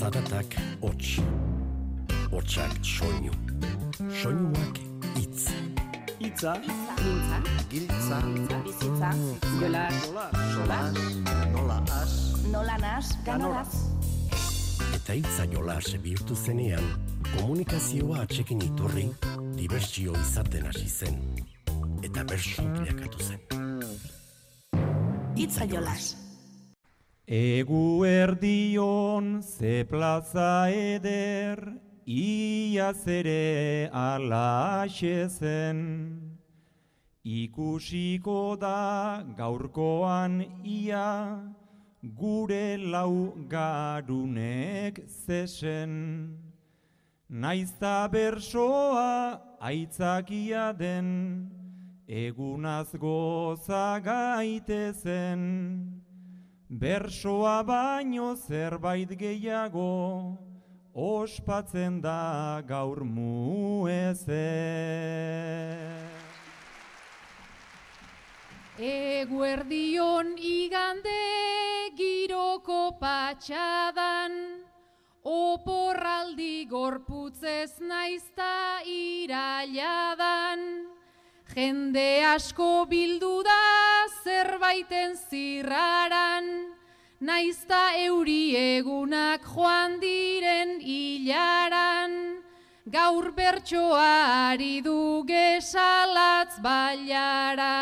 Zaratak hots, hotsak soinu, soinuak itz. Itza, Mintza, Giltza, bizitza, jola, solas, nola as, nola nas, ganolaz. Eta itza jolas bihurtu zenean, komunikazioa atxekin iturri, dibertsio izaten hasi zen. Eta bersu bilakatu zen. Itza jolas. Egu erdion ze plaza eder, iaz ere alaxe zen. Ikusiko da gaurkoan ia, gure lau garunek zesen. Naizta bersoa aitzakia den, egunaz goza gaitezen. Bersoa baino zerbait gehiago, ospatzen da gaur muezer. Eguerdion igande giroko patxadan, oporraldi gorputzez naizta irailadan. Jende asko bildu da zerbaiten zirraran, naizta euri egunak joan diren hilaran. Gaur bertsoa ari du gesalatz bailara.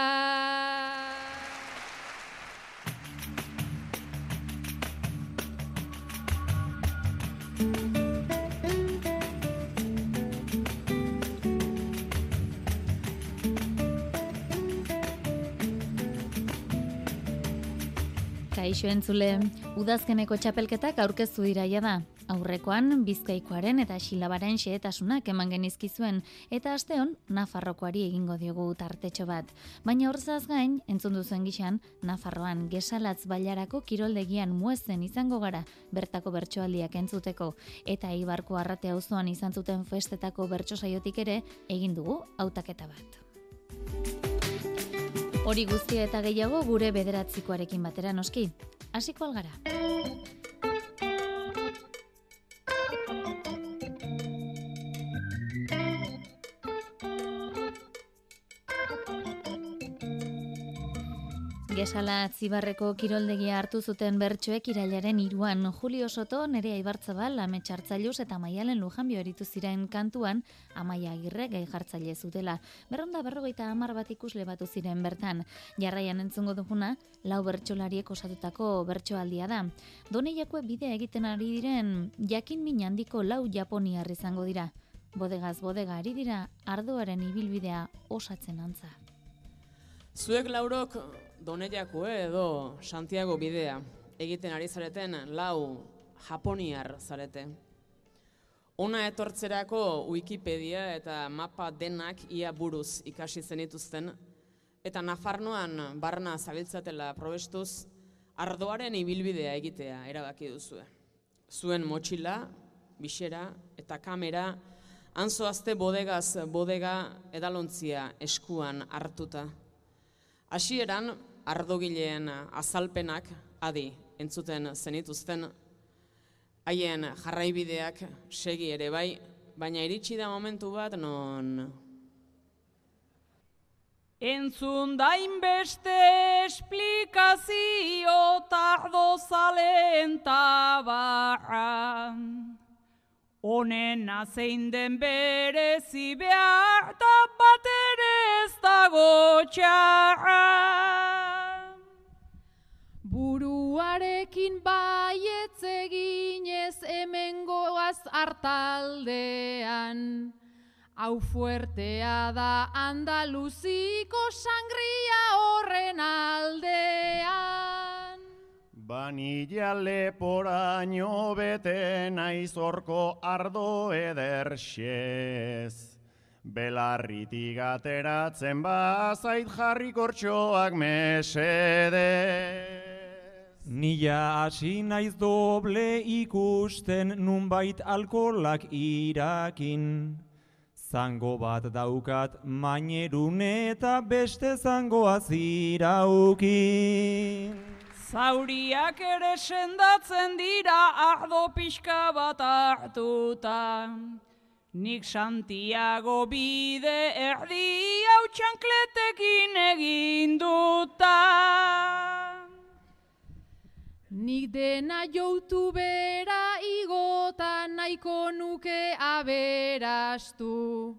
Kaixo entzule, udazkeneko txapelketak aurkeztu diraia da. Aurrekoan Bizkaikoaren eta Xilabaren xehetasunak eman genizkizuen eta asteon Nafarrokoari egingo diogu tartetxo bat. Baina horrezaz gain, entzun duzuen gixan, Nafarroan gesalatz bailarako kiroldegian muezen izango gara bertako bertsoaldiak entzuteko eta Ibarko arrate auzoan izan zuten festetako bertso saiotik ere egin dugu hautaketa bat. Hori guztia eta gehiago gure bederatzikoarekin batera noski. Hasiko algara. Gesala Zibarreko kiroldegia hartu zuten bertsoek irailaren iruan Julio Soto, Nerea Ibartzabal, Ame Txartzailuz eta Maialen Lujanbio eritu ziren kantuan Amaia Agirre gai jartzaile zutela. Berronda berrogeita hamar bat ikusle batu ziren bertan. Jarraian entzungo duguna, lau bertsolariek osatutako bertsoaldia da. Doneiakue bidea egiten ari diren jakin min handiko lau japoniar izango dira. Bodegaz bodega ari dira ardoaren ibilbidea osatzen antza. Zuek laurok Doneiako edo Santiago bidea egiten ari zareten lau japoniar zarete. Ona etortzerako Wikipedia eta mapa denak ia buruz ikasi zenituzten, eta Nafarnoan barna zabiltzatela probestuz, ardoaren ibilbidea egitea erabaki duzue. Zuen motxila, bisera eta kamera, anzoazte bodegaz bodega edalontzia eskuan hartuta. Hasieran ardogileen azalpenak adi entzuten zenituzten haien jarraibideak segi ere bai, baina iritsi da momentu bat non Entzun dainbeste esplikazio tardo zalen tabarra. Honen zein den berezi behar bat txarra. Buruarekin baietz eginez hemengoaz hartaldean. Hau fuertea da Andaluziko sangria horren aldean. Banilla leporaino bete naiz orko ardo ederxez. Belarritik ateratzen bazait jarri kortxoak mesedez. Nila hasi naiz doble ikusten nunbait alkolak irakin. Zango bat daukat mainerun eta beste zangoa ziraukin. Zauriak ere sendatzen dira ardo pixka bat hartuta. Nik Santiago bide erdi hau txankletekin egin duta. Nik dena joutu bera igota nahiko nuke aberastu.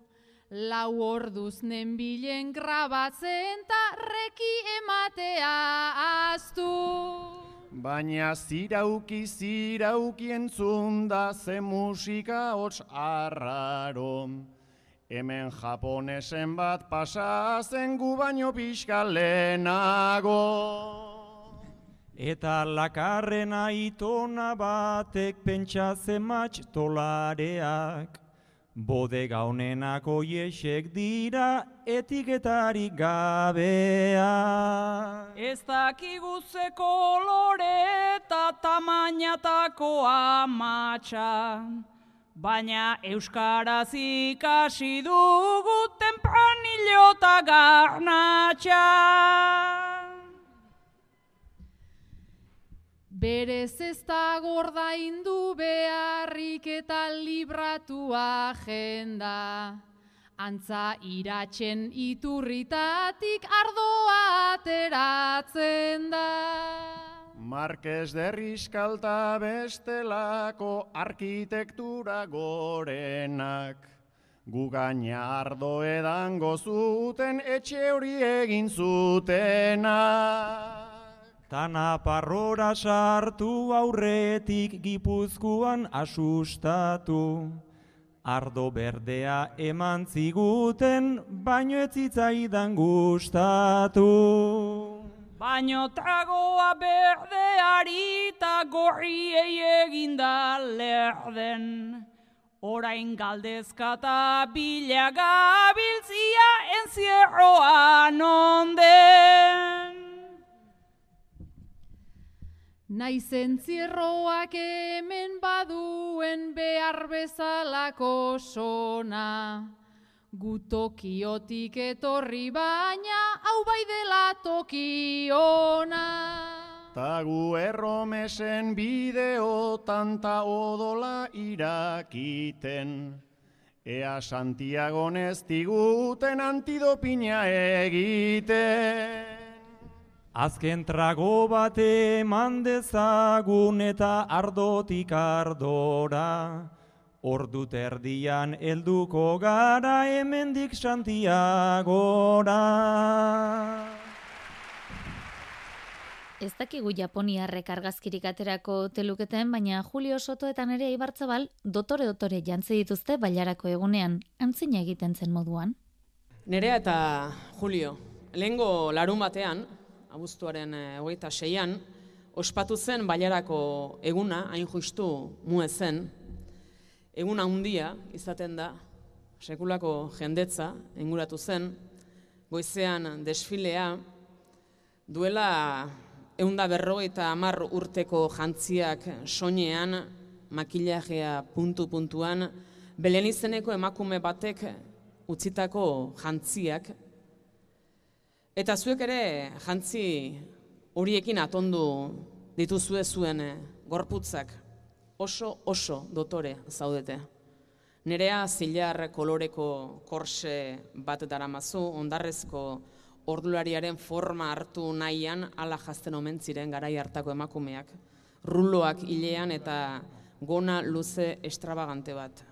Lau orduz nenbilen grabatzen ta reki ematea astu. Baina zirauki zirauki entzun da ze musika hots arraro. Hemen japonesen bat pasa zen gu baino pixka lehenago. Eta lakarren aitona batek pentsa zematx tolareak. Bodega honenako iesek dira etiketarik gabea. Ez dakigu ze kolore eta tamainatako amatsa. Baina Euskaraz ikasi dugu tempranillo eta garnatxa. Berez ez da gordaindu beharrik eta libratu agenda. Antza iratzen iturritatik ardoa ateratzen da. Marquez de Riskalta bestelako arkitektura gorenak. Gu gaina ardo edan gozuten etxe hori egin zutenak. Tana parrora sartu aurretik gipuzkoan asustatu. Ardo berdea eman ziguten, baino ez zitzaidan gustatu. Baino tragoa berdeari eta gorriei eginda lerden. Orain galdezkata bilaga biltzia enzierroan onden. Naiz entzierroak hemen baduen behar bezalako sona. Gutokiotik etorri baina hau bai dela tokiona. Ta gu erromesen bideo tanta odola irakiten. Ea Santiago diguten antidopina egiten. Azken trago bat eman dezagun eta ardotik ardora. Ordu terdian helduko gara hemendik Santiagora. Ez dakigu Japoniarrek argazkirik aterako teluketen, baina Julio Soto eta nere Ibartzabal dotore-dotore jantzi dituzte bailarako egunean, antzina egiten zen moduan. Nerea eta Julio, lehengo larun batean, abuztuaren hogeita seian, ospatu zen bailarako eguna, hain justu mue zen, eguna handia izaten da, sekulako jendetza inguratu zen, goizean desfilea, duela eunda berrogeita hamar urteko jantziak soinean, makillajea puntu-puntuan, belen izeneko emakume batek utzitako jantziak, eta zuek ere jantzi horiekin atondu dituzue zuen gorputzak, oso oso dotore zaudete. Nerea zilar koloreko korse bat daramazu, ondarrezko ordulariaren forma hartu nahian ala jazten omen ziren garai hartako emakumeak. Ruloak hilean eta gona luze estrabagante bat.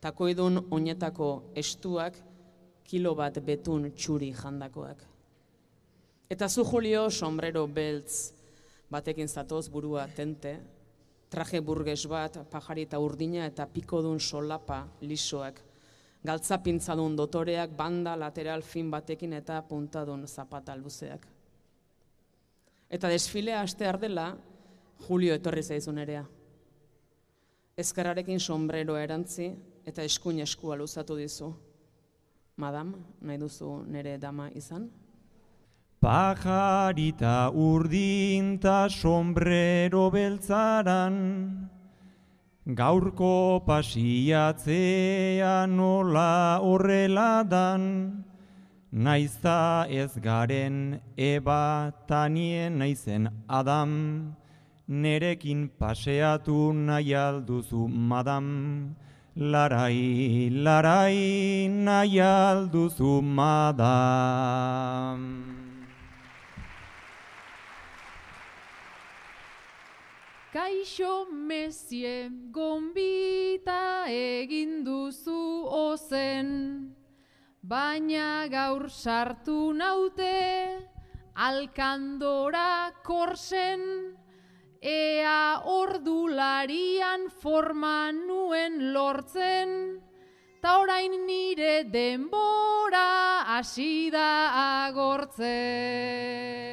Takoidun oinetako estuak kilo bat betun txuri jandakoak. Eta zu Julio sombrero beltz batekin zatoz burua tente, traje burges bat, pajari eta urdina eta pikodun solapa lisoak galtzapintzadun dotoreak, banda lateral fin batekin eta puntadun zapata luzeak. Eta desfilea aste ardela, Julio etorri zaizun erea. Ezkararekin sombrero erantzi eta eskuin eskua luzatu dizu. Madam, nahi duzu nere dama izan? Pajarita urdinta sombrero beltzaran, Gaurko pasiatzea nola horrela dan, Naizta ez garen eba tanien naizen adam, nerekin paseatu nahi alduzu madam, larai, larai nahi alduzu madam. Kaixo mezie gombita egin duzu ozen, baina gaur sartu naute alkandora korsen, ea ordularian forma nuen lortzen, ta orain nire denbora hasi da agortzen.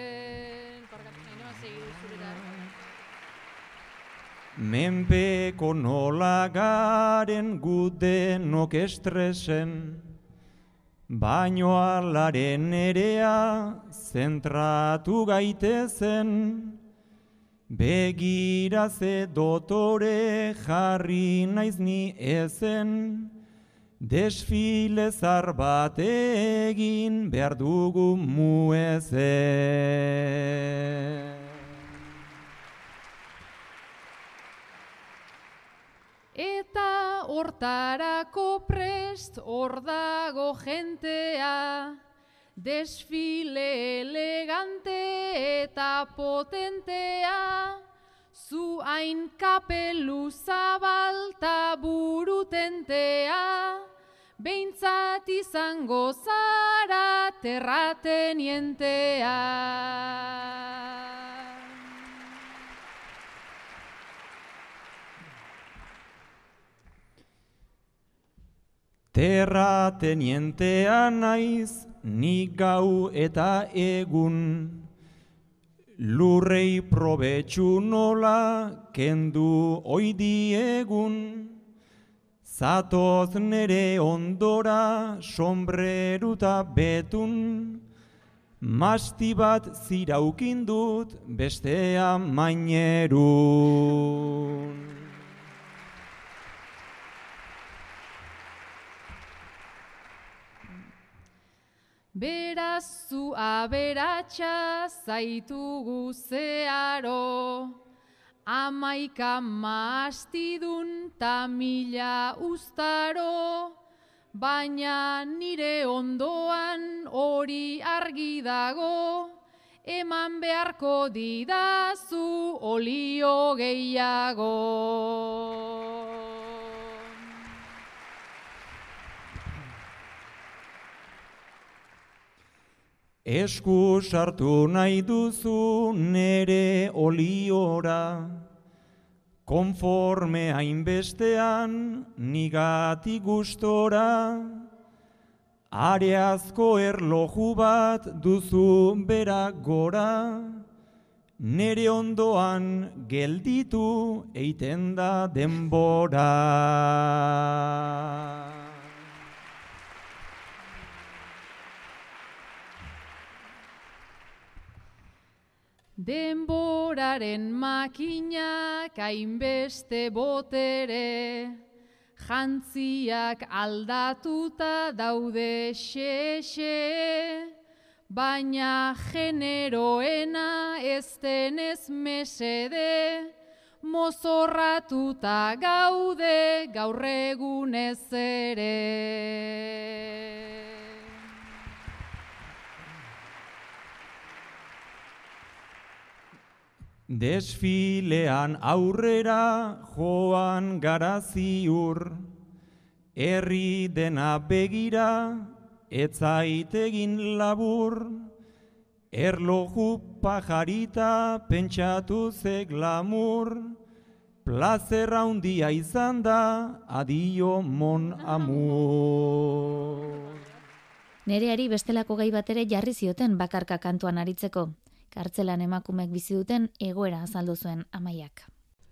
Menpeko nola garen gudenok estresen, baino alaren erea zentratu gaitezen, begira ze dotore jarri naiz ni ezen, desfile zar bat egin behar dugu muezen. Eta hortarako prest hor dago jentea, desfile elegante eta potentea, zu hain kapelu zabalta burutentea, behintzat izango zara terratenientea. Terra tenientea naiz, ni gau eta egun, lurrei probetxu nola, kendu oidi egun, zatoz nere ondora, sombreruta betun, masti bat ziraukin dut, bestea mainerun. Beraz zu aberatsa zaitugu zeharo, amaika mastidun ta mila ustaro, baina nire ondoan hori argi dago, eman beharko didazu olio gehiago. Esku sartu nahi duzu nere oliora, konforme hainbestean nigati gustora, areazko erloju bat duzu bera gora, nere ondoan gelditu eiten da denbora. Denboraren makinak hainbeste botere, jantziak aldatuta daude xexe, baina generoena ez denez mesede, mozorratuta gaude gaur egunez ere. Desfilean aurrera joan gara ziur, herri dena begira, etzaitegin labur, erloju pajarita pentsatu ze glamur, plazera handia izan da, adio mon amur. Nereari bestelako gai batere jarri zioten bakarka kantuan aritzeko, kartzelan emakumeek bizi duten egoera azaldu zuen amaiak.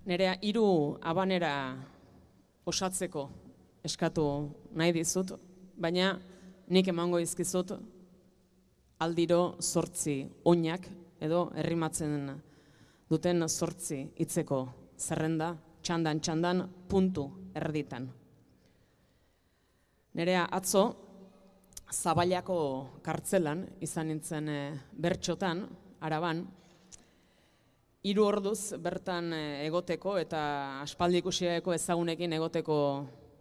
Nerea hiru abanera osatzeko eskatu nahi dizut, baina nik emango izkizut aldiro zortzi oinak edo herrimatzen duten zortzi hitzeko zerrenda, txandan txandan puntu erditan. Nerea atzo Zabailako kartzelan, izan nintzen e, bertxotan, araban, hiru orduz bertan eh, egoteko eta aspaldi ikusieko ezagunekin egoteko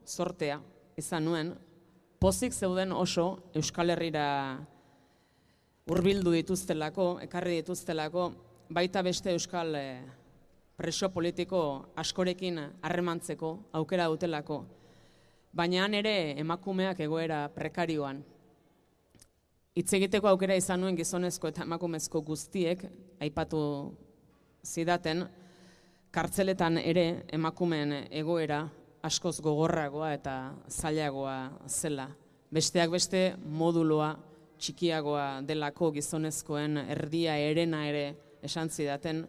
sortea izan nuen, pozik zeuden oso Euskal Herrira hurbildu dituztelako, ekarri dituztelako, baita beste Euskal eh, preso politiko askorekin harremantzeko aukera dutelako, baina han ere emakumeak egoera prekarioan. Hitz egiteko aukera izan nuen gizonezko eta emakumezko guztiek, aipatu zidaten, kartzeletan ere emakumeen egoera askoz gogorragoa eta zailagoa zela. Besteak beste moduloa txikiagoa delako gizonezkoen erdia erena ere esan zidaten.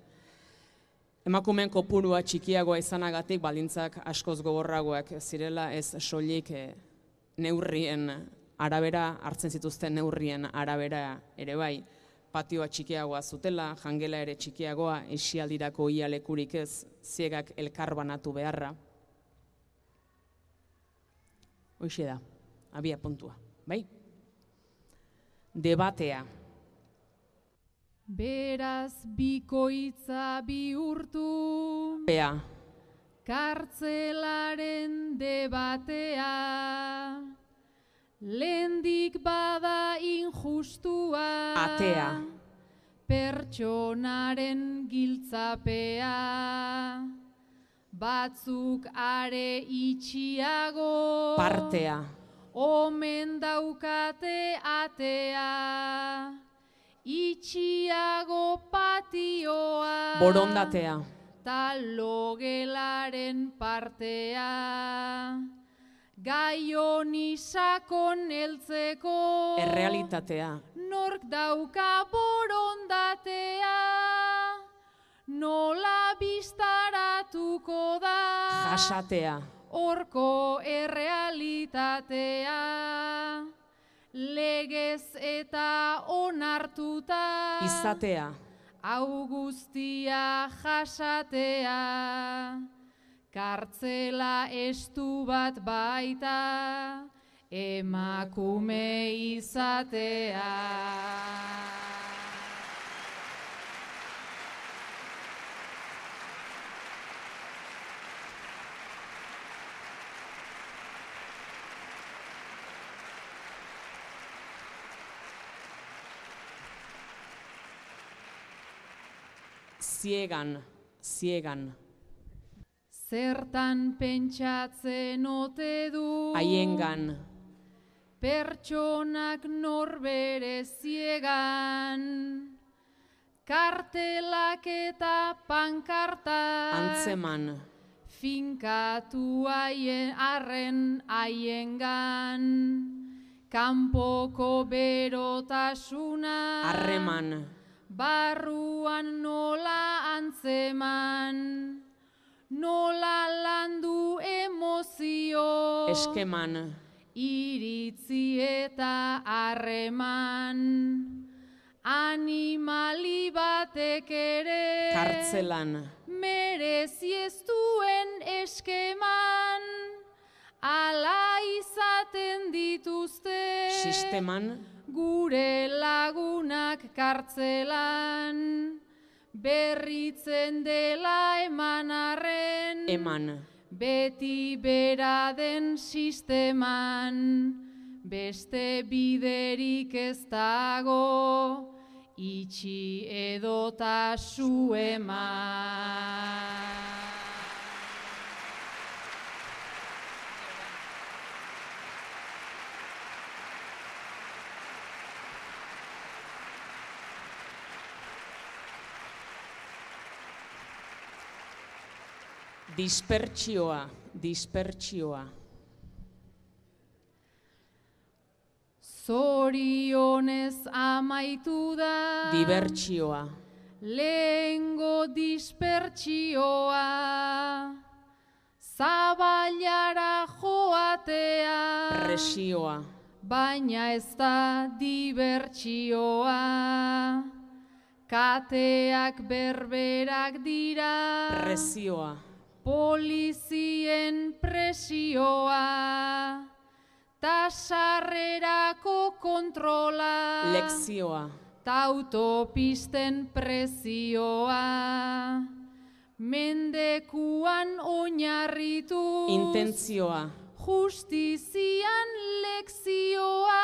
Emakumeen kopurua txikiagoa izanagatik balintzak askoz gogorragoak zirela ez soilik eh, neurrien arabera, hartzen zituzten neurrien arabera ere bai patioa txikiagoa zutela, jangela ere txikiagoa, esialdirako ialekurik ez, ziegak elkarbanatu beharra. Hoxe da, abia puntua, bai? Debatea. Beraz bikoitza bihurtu Bea. Kartzelaren debatea Lendik bada injustua. Atea. Pertsonaren giltzapea. Batzuk are itxiago. Partea. Omen daukate atea. Itxiago patioa. Borondatea. Talogelaren partea Gai honi sakon eltzeko Errealitatea. Nork dauka borondatea. Nola biztaratuko da. Jasatea. Horko errealitatea. Legez eta onartuta. Izatea. Hau guztia jasatea Kartzela estu bat baita, emakume izatea. Ziegan, ziegan. Zertan pentsatzen ote du. Haiengan. Pertsonak norbere ziegan. Kartelak eta pankarta Antzeman. Finkatu haien arren haiengan. Kanpoko berotasuna. Harreman. Barruan nola antzeman nola landu emozio? Eskeman. Iritzi eta harreman. Animali batek ere kartzelan. merezi ez duen eskeman. Ala izaten dituzte sisteman. gure lagunak kartzelan berritzen dela eman arren eman. beti bera den sisteman. Beste biderik ez dago itxi edota su eman Dispertsioa, dispertsioa. Zorionez amaitu da Dibertsioa. Lehengo dispertsioa Zabailara joatea Presioa. Baina ez da dibertsioa Kateak berberak dira Presioa polizien presioa, ta sarrerako kontrola. Lekzioa. Ta autopisten prezioa. Mendekuan oinarritu. Intentzioa. Justizian lekzioa.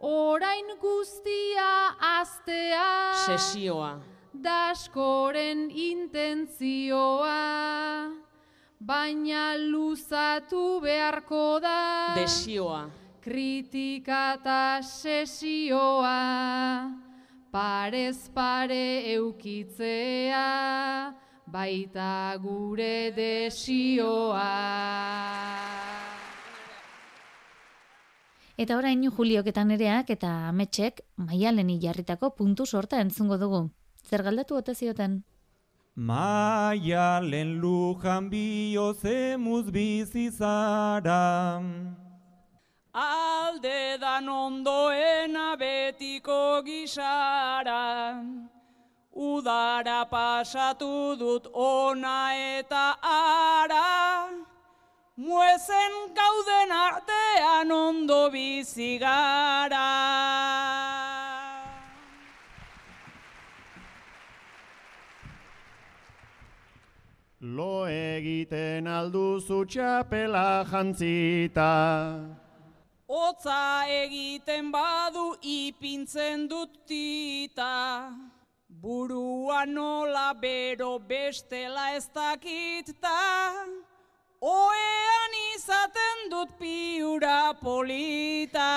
Orain guztia astea. Sesioa. Daskoren intentzioa. Baina luzatu beharko da. Desioa. Kritika eta sesioa, parez pare eukitzea, baita gure desioa. Eta orain Julioketan ereak eta ametxek maialeni jarritako puntu sorta entzungo dugu. Zer galdatu ote zioten? Maialen lujan biozemuz bizizara. Alde dan ondoena betiko gisara, Udara pasatu dut ona eta ara, Muezen gauden artean ondo bizigara. Lo egiten alduzu txapela jantzita. Otza egiten badu ipintzen dut tita, burua nola bero bestela ez dakitta, oean izaten dut piura polita.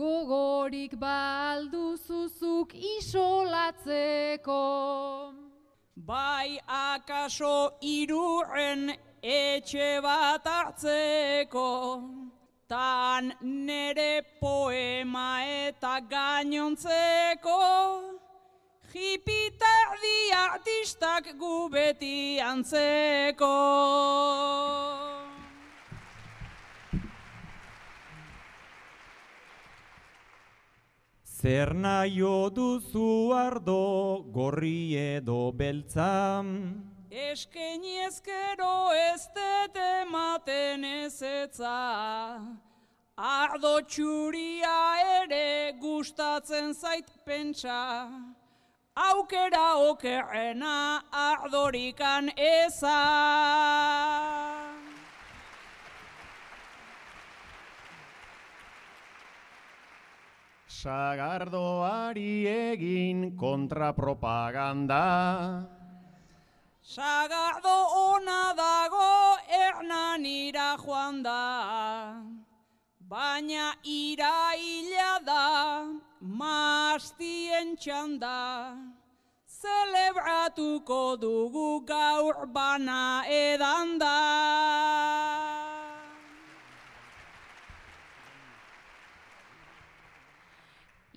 Gogorik balduzuzuk isolatzeko. Bai akaso iruren etxe bat hartzeko, tan nere poema eta gainontzeko, hipitardi artistak gu beti antzeko. Zer naio duzu ardo gorri edo beltza. Eskeni ezkero ez dut ematen ezetza, ardo txuria ere gustatzen zait pentsa, aukera okerrena ardorikan eza. Sagardoari egin kontrapropaganda. Sagardo ona dago ernanira joan da, baina iraila da mastien txanda. Zelebratuko dugu gaur bana edan da.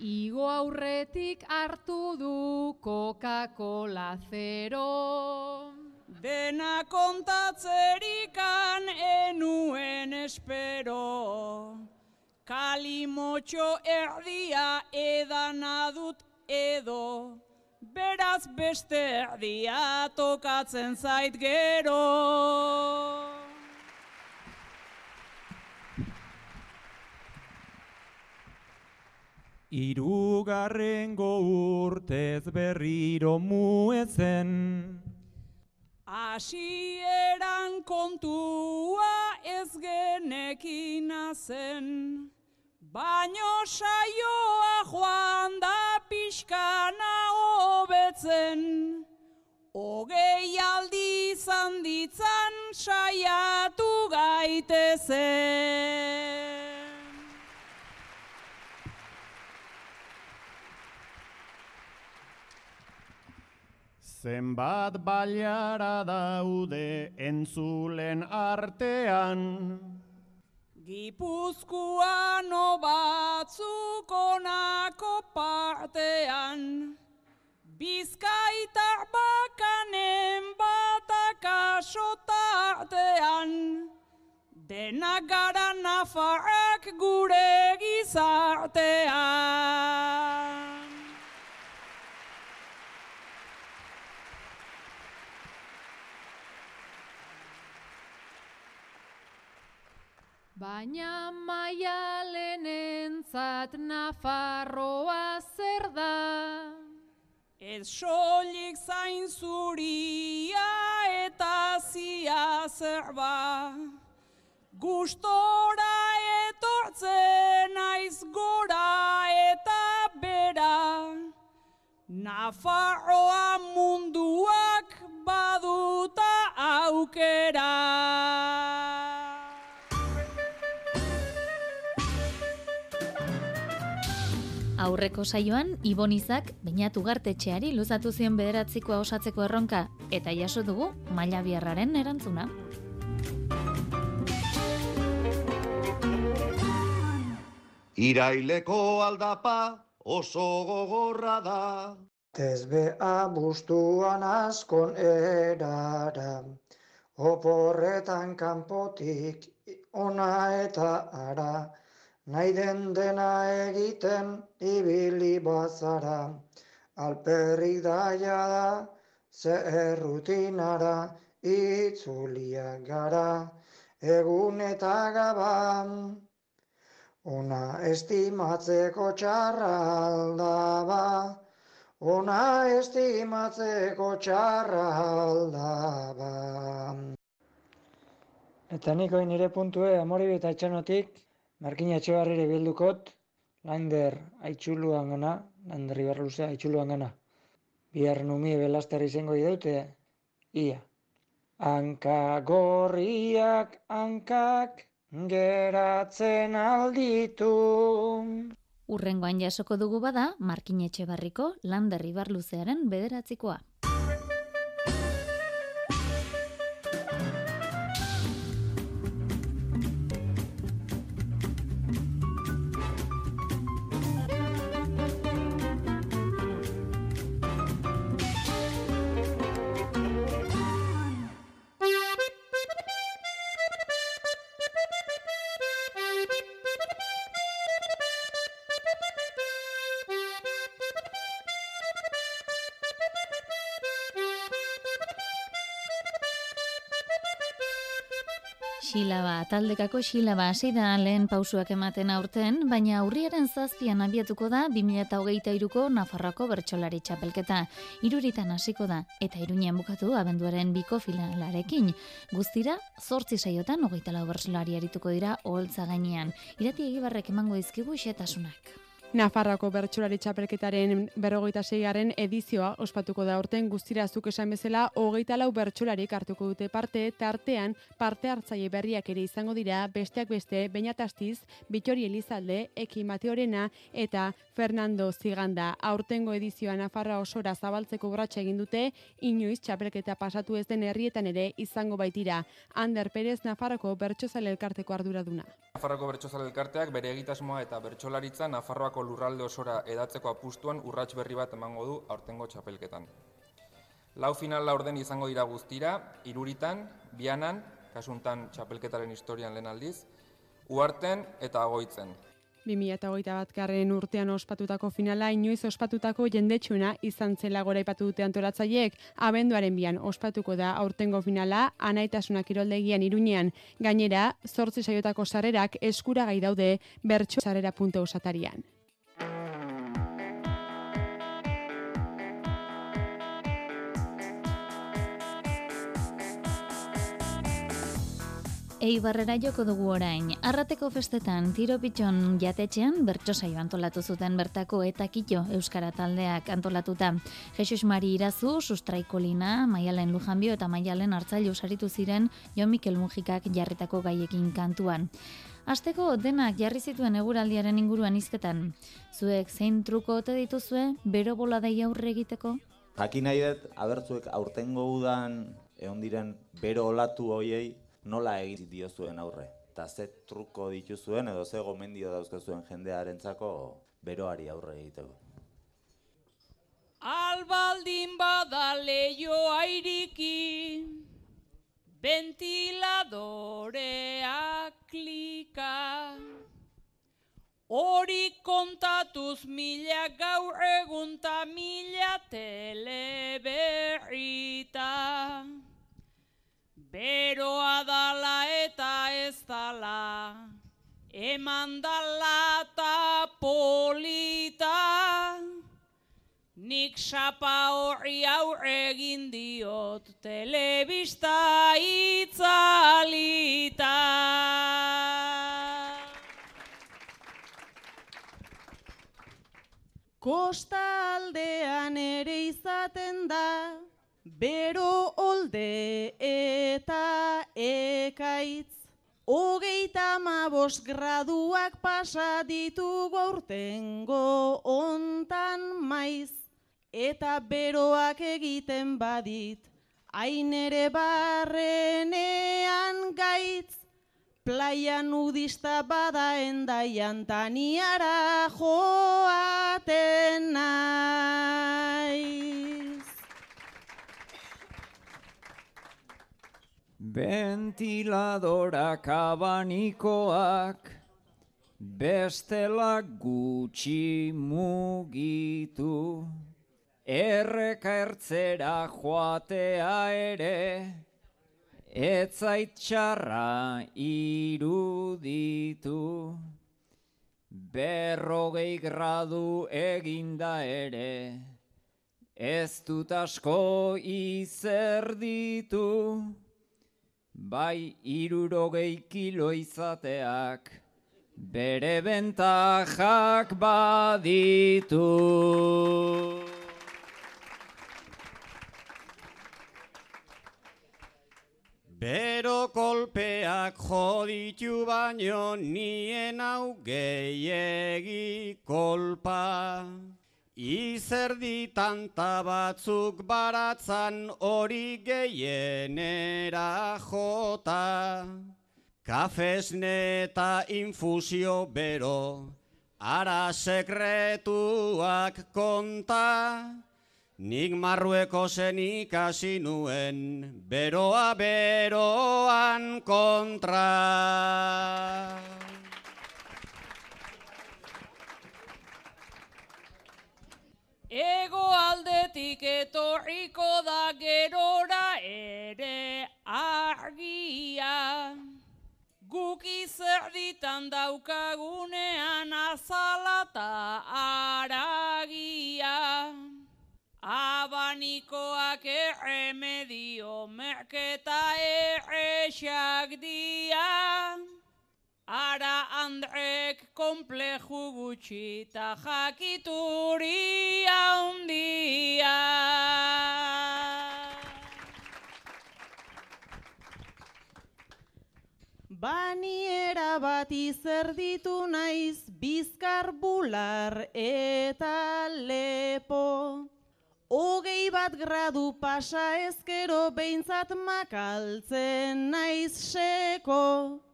Igo aurretik hartu du Coca-Cola zero. Dena kontatzerikan enuen espero. Kalimotxo erdia edana dut edo. Beraz beste erdia tokatzen zait gero. Irugarrengo urtez berriro muezen. Hasieran kontua ez genekin zen, baino saioa joan da pixkana hobetzen. Hogei aldi izan ditzan saiatu gaitezen. Zenbat baliara daude entzulen artean. Gipuzkoano batzuk onako partean, Bizkaitar bakanen batak asotartean, Denak gara nafarrak gure gizartean. Baina maialenentzat Nafarroa zer da? Ez solik zain zuria eta zia zerba. Gustora etortzen naiz gora eta bera. Nafarroa munduak Aurreko saioan, Ibonizak bainatu gartetxeari luzatu zion bederatzikoa osatzeko erronka, eta jaso dugu maila biarraren erantzuna. Iraileko aldapa oso gogorra da. Tezbea bustuan askon erara, oporretan kanpotik ona eta ara, nahi den dena egiten ibili bazara, alperrik daia da, ze errutinara, itzuliak gara, egun eta gaban. Ona estimatzeko txarra aldaba, ona estimatzeko txarra aldaba. Eta nik oin nire puntue amori eta etxanotik, Markina etxebarrire bildukot, Lander aitzuluan gana, Lander ibarluzea aitzuluan gana. Bihar numie belaster izango idaute, ia. Hanka gorriak, hankak, geratzen alditu. Urrengoan jasoko dugu bada, Markinetxe barriko Lander Ibarluzearen bederatzikoa. Xilaba, taldekako xilaba hasi da lehen pausuak ematen aurten, baina aurriaren zazpian abiatuko da 2008ko Nafarroako bertsolari txapelketa. Iruritan hasiko da, eta iruñean bukatu abenduaren biko finalarekin. Guztira, zortzi saiotan hogeita lau bertsolari arituko dira oholtza gainean. Irati egibarrek emango izkigu xetasunak. Nafarroako bertsolari txapelketaren berrogeita zeigarren edizioa ospatuko da urten guztira zuk esan bezala hogeita lau bertsolarik hartuko dute parte, tartean parte hartzaile berriak ere izango dira besteak beste Beñatastiz, Bitori Elizalde, Eki Mateorena eta Fernando Ziganda. Aurtengo edizioa Nafarra osora zabaltzeko urratsa egin dute, inoiz txapelketa pasatu ez den herrietan ere izango baitira. Ander Perez Nafarroko bertsozale elkarteko arduraduna. Nafarroko bertsozale elkarteak bere egitasmoa eta bertsolaritza Nafarroako lurralde osora edatzeko apustuan urrats berri bat emango du aurtengo txapelketan. Lau final laurden izango dira guztira, iruritan, bianan, kasuntan txapelketaren historian lehen aldiz, uarten eta agoitzen. 2008 bat garren urtean ospatutako finala inoiz ospatutako jendetsuna izan zela gora ipatu dute antolatzaileek abenduaren bian ospatuko da aurtengo finala anaitasunak kiroldegian irunean gainera zortzi saiotako sarrerak eskuragai daude bertso sarrera.osatarian. Eibarrera joko dugu orain. Arrateko festetan, tiro pitxon jatetxean, bertso saio antolatu zuten bertako eta kito Euskara taldeak antolatuta. Jesus Mari Irazu, Sustraiko Lina, Maialen Lujanbio eta Maialen Artzailu saritu ziren Jo Mikel Mujikak jarritako gaiekin kantuan. Asteko denak jarri zituen eguraldiaren inguruan izketan. Zuek zein truko ote dituzue, bero bola dai aurre egiteko? Jakin nahi dut, abertzuek aurtengo udan egon diren bero olatu hoiei nola egin diozuen aurre. Eta ze truko dituzuen edo ze gomendio dauzkezuen jendearentzako beroari aurre egiteko. Albaldin bada leioa iriki, ventiladorea klika, hori kontatuz mila gaur egunta mila teleberrita. Beroa dala eta ez dala, Eman dalata polita, nik sapa horri aurre egin diot telebista itzalita. Kostaldean ere izaten da, bero olde eta ekaitz. Hogeita amabos graduak pasa ditugu aurtengo ontan maiz. Eta beroak egiten badit, hain ere barrenean gaitz. Playa nudista bada endaian taniara joaten naiz. Ventiladorak abanikoak bestela gutxi mugitu. Erreka ertzera joatea ere etzait txarra iruditu. Berrogei gradu eginda ere ez dut asko izer ditu bai irurogei kilo izateak, bere bentajak baditu. Bero kolpeak joditu baino nien hau gehiegi kolpa. Izerdi tanta batzuk baratzan hori gehienera jota. Kafesne eta infusio bero, ara sekretuak konta. Nik marrueko zen ikasi nuen, beroa beroan kontra. Ego aldetik etorriko da gerora ere argia. Guk izerditan daukagunean azalata aragia. Abanikoak erremedio merketa errexak dia. Ara Andrek kompleju gutxi eta jakituri handia. Baniera bat izerditu naiz bizkar bular eta lepo. Hogei bat gradu pasa ezkero behintzat makaltzen naiz seko.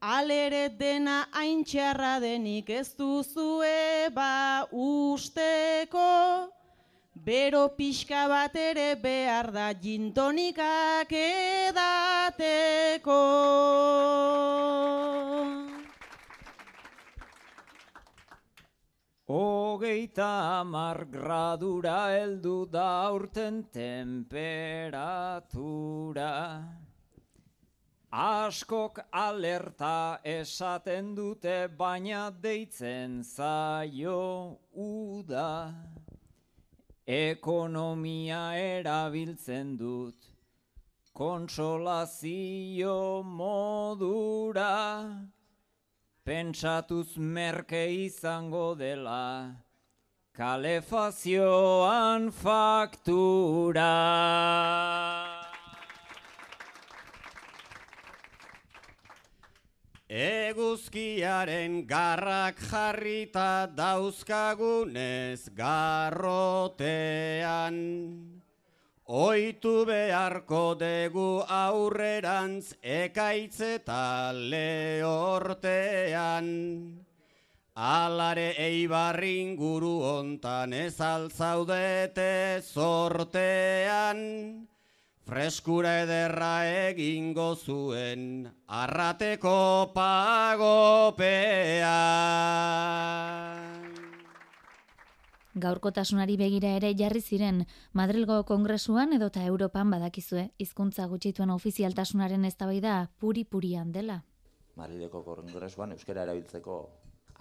Alere dena haintxarra denik ez duzue ba usteko. Bero pixka bat ere behar da jintonikak edateko. Hogeita amar gradura heldu da urten temperatura. Askok alerta esaten dute baina deitzen zaio uda. Ekonomia erabiltzen dut konsolazio modura. Pentsatuz merke izango dela, kalefazioan faktura. Eguzkiaren garrak jarrita dauzkagunez garrotean. Oitu beharko dugu aurrerantz ekaitz eta lehortean. Alare eibarrin guru hontan ez altzaudete sortean. Freskura ederra egingo zuen arrateko pagopean. Gaurkotasunari begira ere jarri ziren Madrilgo Kongresuan edota Europan badakizue hizkuntza gutxituen ofizialtasunaren eztabaida puri-purian dela. Madrileko kongresuan euskara erabiltzeko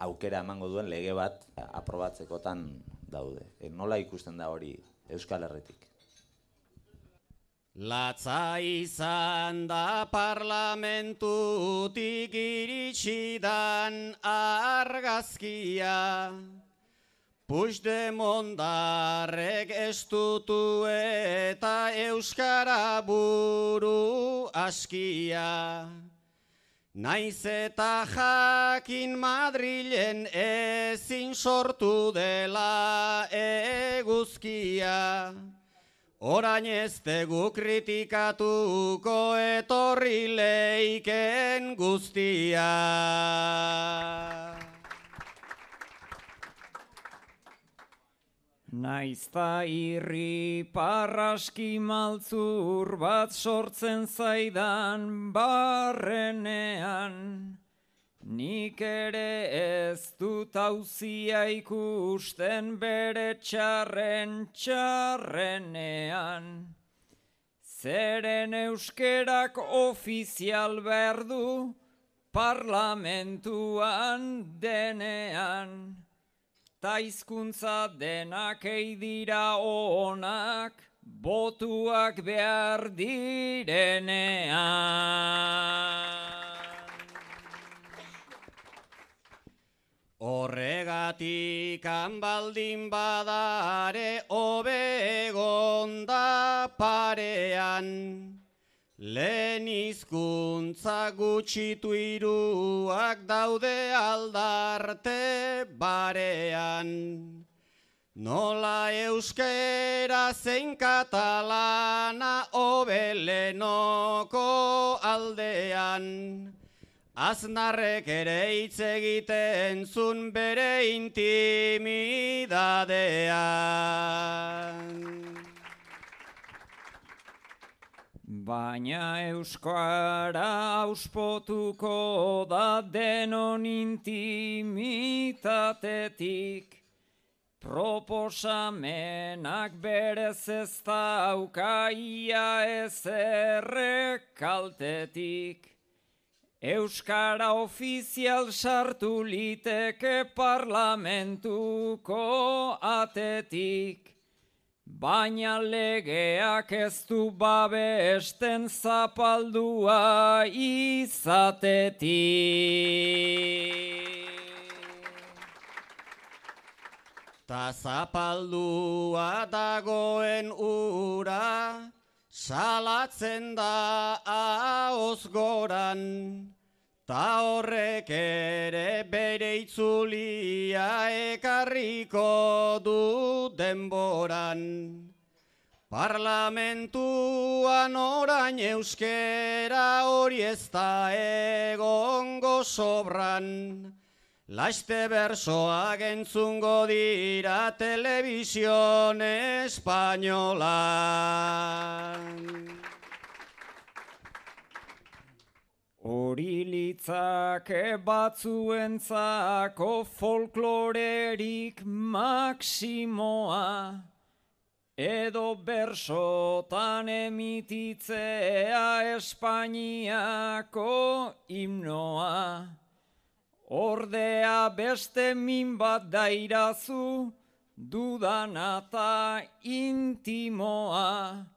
aukera emango duen lege bat aprobatzekotan daude. E, nola ikusten da hori Euskal Herretik? Latza izan da parlamentutik iritsi dan argazkia, Puigdemondarrek estutu eta Euskara buru askia. Naiz eta jakin Madrilen ezin sortu dela eguzkia. Orain ez tegu kritikatuko etorri leiken guztia. Naizta irri parraski maltzur bat sortzen zaidan barrenean, nik ere ez dut hauzia ikusten bere txarren txarrenean. Zeren euskerak ofizial berdu parlamentuan denean. Ta hizkuntza denak eidira onak, botuak behar direnean. Horregatik baldin badare hobe egon da parean. Lehen izkuntza gutxitu iruak daude aldarte barean. Nola euskera zein katalana obelenoko aldean. Aznarrek ere hitz egiten zun bere intimidadean. Baina euskara auspotuko da denon intimitatetik, proposamenak berez ez daukaia ez kaltetik. Euskara ofizial sartu liteke parlamentuko atetik. Baina legeak ez du babesten zapaldua izatetik. Ta zapaldua dagoen ura, salatzen da ahoz goran. Ta horrek ere bere itzulia ekarriko du denboran. Parlamentuan orain euskera hori ez da egongo sobran. Laiste bersoak entzungo dira telebizion espainolan. Hori litzake batzuentzako folklorerik maksimoa, edo bersotan emititzea Espainiako himnoa. Ordea beste min bat dairazu, dudanata intimoa.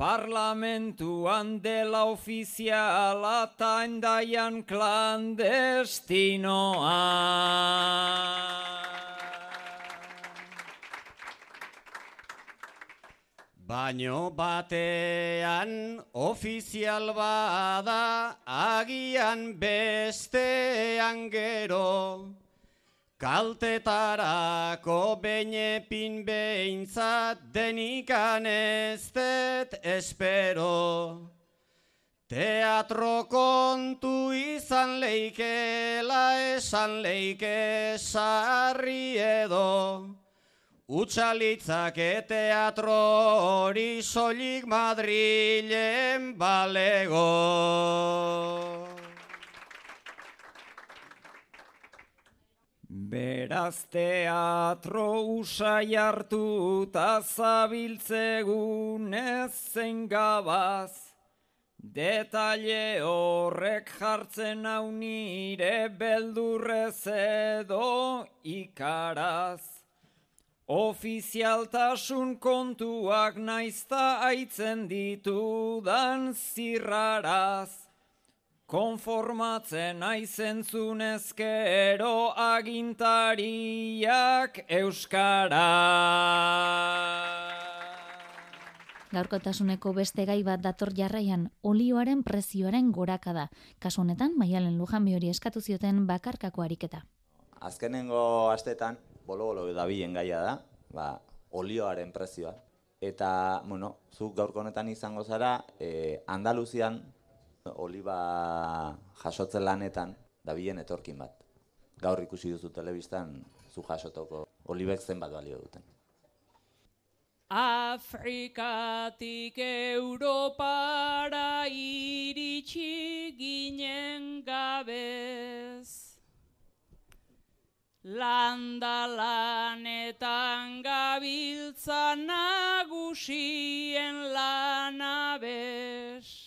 Parlamentuan dela ofiziala eta endaian klandestinoa. Baino batean ofizial bada agian bestean gero. Kaltetarako beinepin behintzat denikan ez espero. Teatro kontu izan leikela esan leike sarri edo. Utsalitzake teatro hori soilik Madrilen balego. Beraz teatro usai hartu eta zabiltzegun ezen gabaz, Detalle horrek jartzen hau nire beldurrez edo ikaraz. Ofizialtasun kontuak naizta aitzen ditudan zirraraz. Konformatzen aizentzun ezkero agintariak euskara. Gaurkotasuneko beste gai bat dator jarraian olioaren prezioaren gorakada. Kasu honetan, Maialen Lujanbi hori eskatu zioten bakarkako ariketa. Azkenengo astetan, bolo-bolo dabilen gaia da, ba, olioaren prezioa. Eta, bueno, zuk gaurko honetan izango zara, e, Andaluzian oliba jasotzen lanetan dabilen etorkin bat. Gaur ikusi duzu telebistan zu jasotoko olibek zenbat balio duten. Afrikatik Europara iritsi ginen gabez. Landa lanetan gabiltza nagusien lanabes.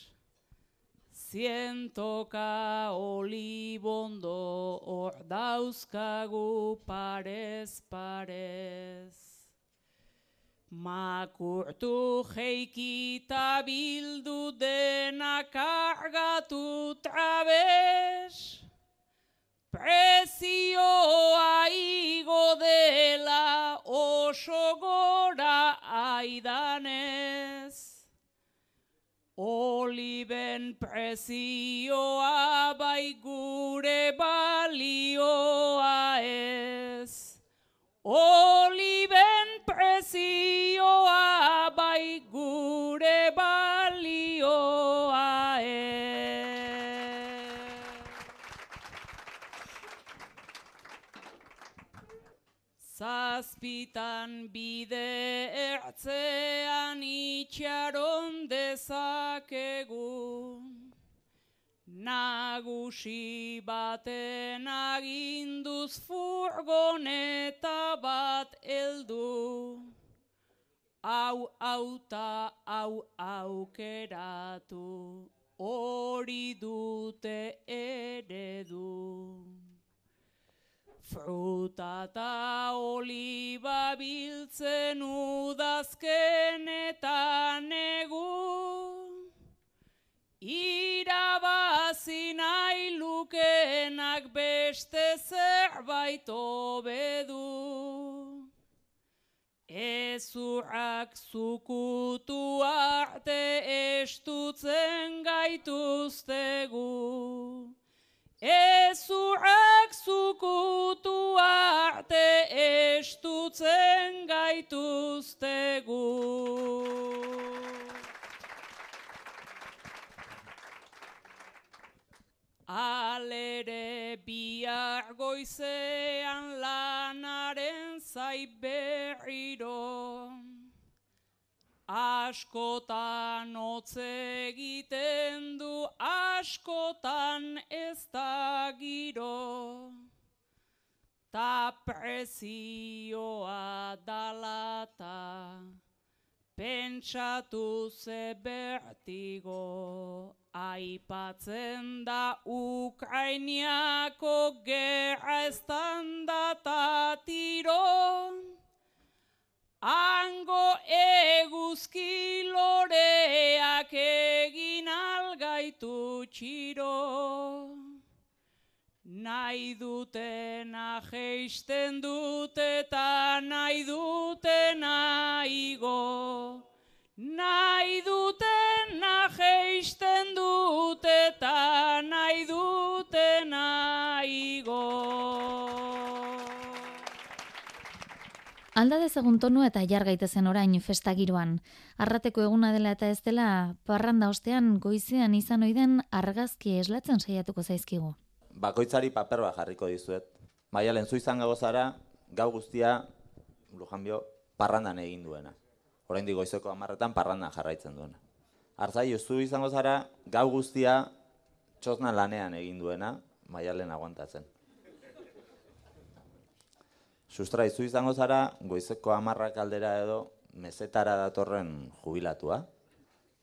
Zientoka olibondo hor dauzkagu parez parez. Makurtu jeikita bildu dena kargatu trabes. Prezioa igo dela oso gora aidanez. Prezioa bai gure balioa ez. Oliben prezioa bai gure balioa ez. Zazpitan bide ertzean itxaron dezakegu. Nagusi baten aginduz furgoneta bat heldu. Hau auta hau aukeratu, hori dute eredu. Fruta eta oliba biltzen udazkenetan egu. Irabazi nahi lukenak beste zerbait obedu. Ezurrak zukutu arte estutzen gaituztegu. Ezurrak zukutu arte estutzen gaituztegu. Alere bihar goizean lanaren zai berriro. Askotan hotz egiten du, askotan da giro. Ta prezioa dalata, pentsatu ze bertigo. Aipatzen da Ukrainiako gerra estan da tiro. Ango eguzki loreak egin algaitu txiro. Nahi dutena geisten dute eta nahi dutena igo. Nahi dutena geisten dute eta nahi dutena igo. Alda dezagun tonu eta jar gaitezen orain festa giroan. Arrateko eguna dela eta ez dela, parranda ostean goizean izan oiden argazki eslatzen saiatuko zaizkigu. Bakoitzari paper bat jarriko dizuet. Maialen zu izan zara, gau guztia, Lujanbio, parrandan egin duena. Orain goizeko amarretan parrandan jarraitzen duena. Arzai, zu izango zara, gau guztia, txosna lanean egin duena, Maialen aguantatzen. Sustrai, zu izango zara, goizeko amarrak aldera edo, mezetara datorren jubilatua.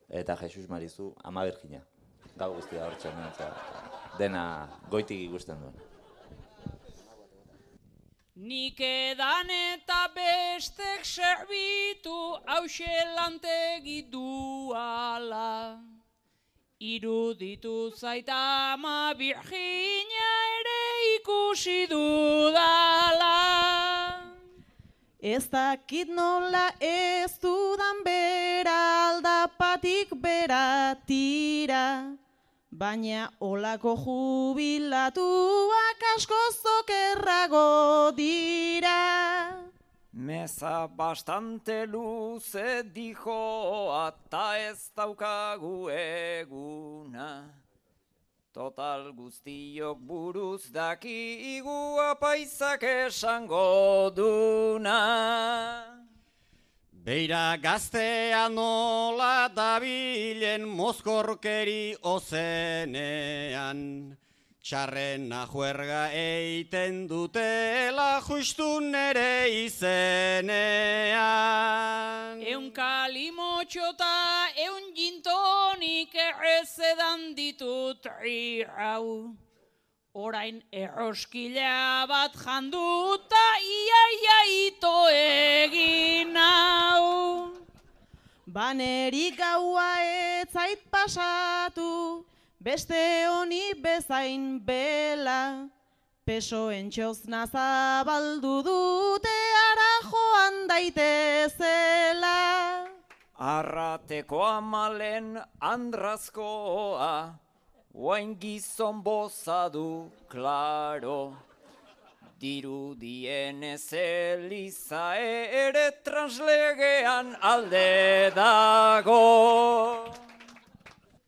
eta Jesus Marizu ama Virginia. Gau guztia hortzen, eta dena goitik ikusten duen. Nik edan eta bestek serbitu hause lantegi duala. Iruditu zaita ama Virginia ere ikusi dudala. Ez dakit nola ez dudan bera aldapatik bera tira. Baina olako jubilatuak asko zokerrago dira. Meza bastante luze dijo eta ez daukagu eguna. Total guztiok buruz dakigu apaizak esango duna. Beira gaztea nola dabilen mozkorkeri ozenean. Txarrena juerga eiten dutela justu nere izenean. Eun kalimotxo eta eun jintonik errezedan ditut hau. Orain erroskila bat janduta iaia ito egin. Banerik gaua etzait pasatu, beste honi bezain bela. Pesoen txozna zabaldu dute ara joan daitezela. Arrateko amalen andrazkoa, Oain gizon bozadu, klaro. Dirudienez eliza ere translegean alde dago.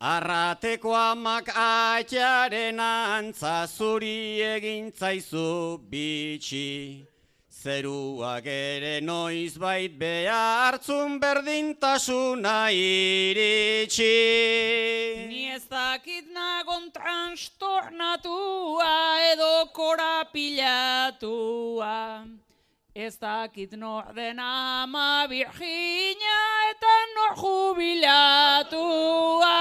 Arrateko amak atxaren antza zuri egin zaizu bitxi. Zeruak ere noiz bait behartzun berdintasuna iritsi. Ni ez dakit nagon trastornatua edo korapilatua. Ez dakit nor den ama Virginia eta nor jubilatua.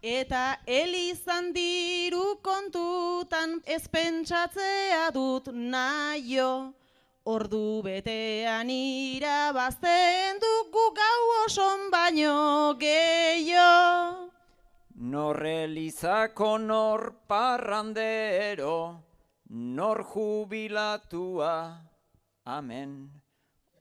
Eta elizan diru kontutan ez pentsatzea dut naio. Ordu betean irabazten dugu gau oson baino gehiago. Nor elizako nor parrandero, nor jubilatua, amen.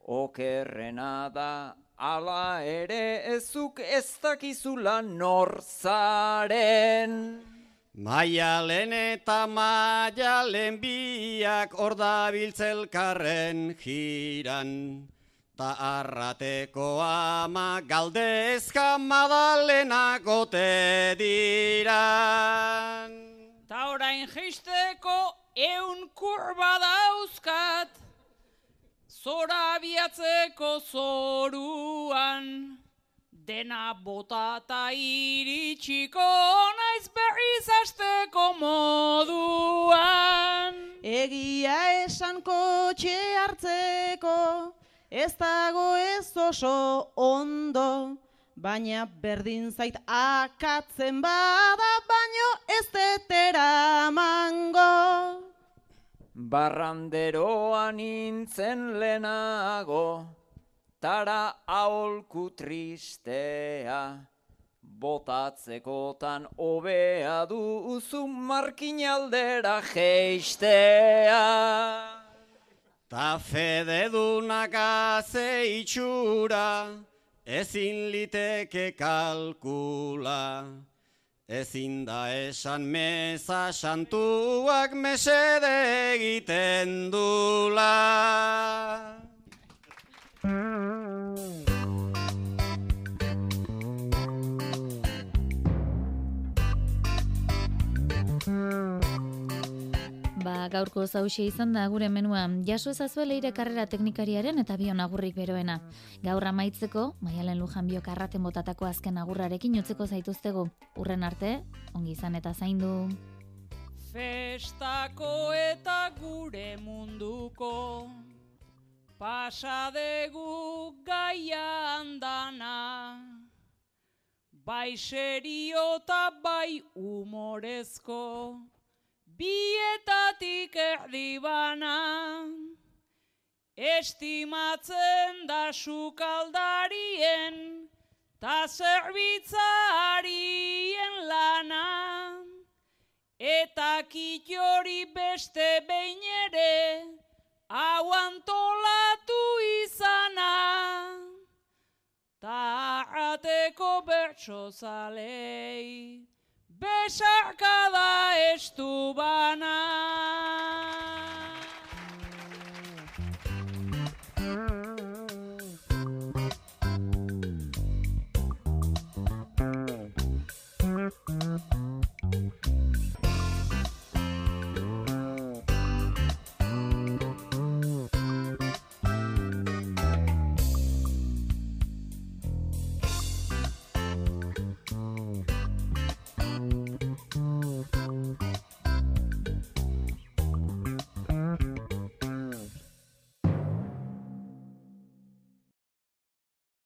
Okerrena da, ala ere ezuk ez dakizula nor zaren. Maialen eta maialen biak ordabiltzelkarren jiran. Ta arrateko ama galdezka madalena gote diran. Ta orain jisteko eun kurba dauzkat, zora biatzeko zoruan. Dena botata iritsiko naiz berriz asteko moduan. Egia esan kotxe hartzeko, ez dago ez oso ondo, baina berdin zait akatzen bada, baino ez detera mango. Barranderoa nintzen lehenago, tara aholku tristea, botatzekotan hobea duzu markinaldera geistea. Ta fededunak aze itxura, ezin liteke kalkula. Ezin da esan meza santuak mesede egiten dula. Ba, gaurko zauxe izan da gure menua. Jaso ezazue leire karrera teknikariaren eta bion agurrik beroena. Gaur amaitzeko, maialen lujan biok arraten botatako azken agurrarekin utzeko zaituztegu. Urren arte, ongi izan eta zaindu. Festako eta gure munduko pasadegu gaia andana. bai serio eta bai humorezko, bietatik erdi bana, estimatzen da sukaldarien, ta zerbitzarien lana, eta kitxori beste behin ere, hau antolatu izana, ta ateko bertso zalei, besarkada estu bana.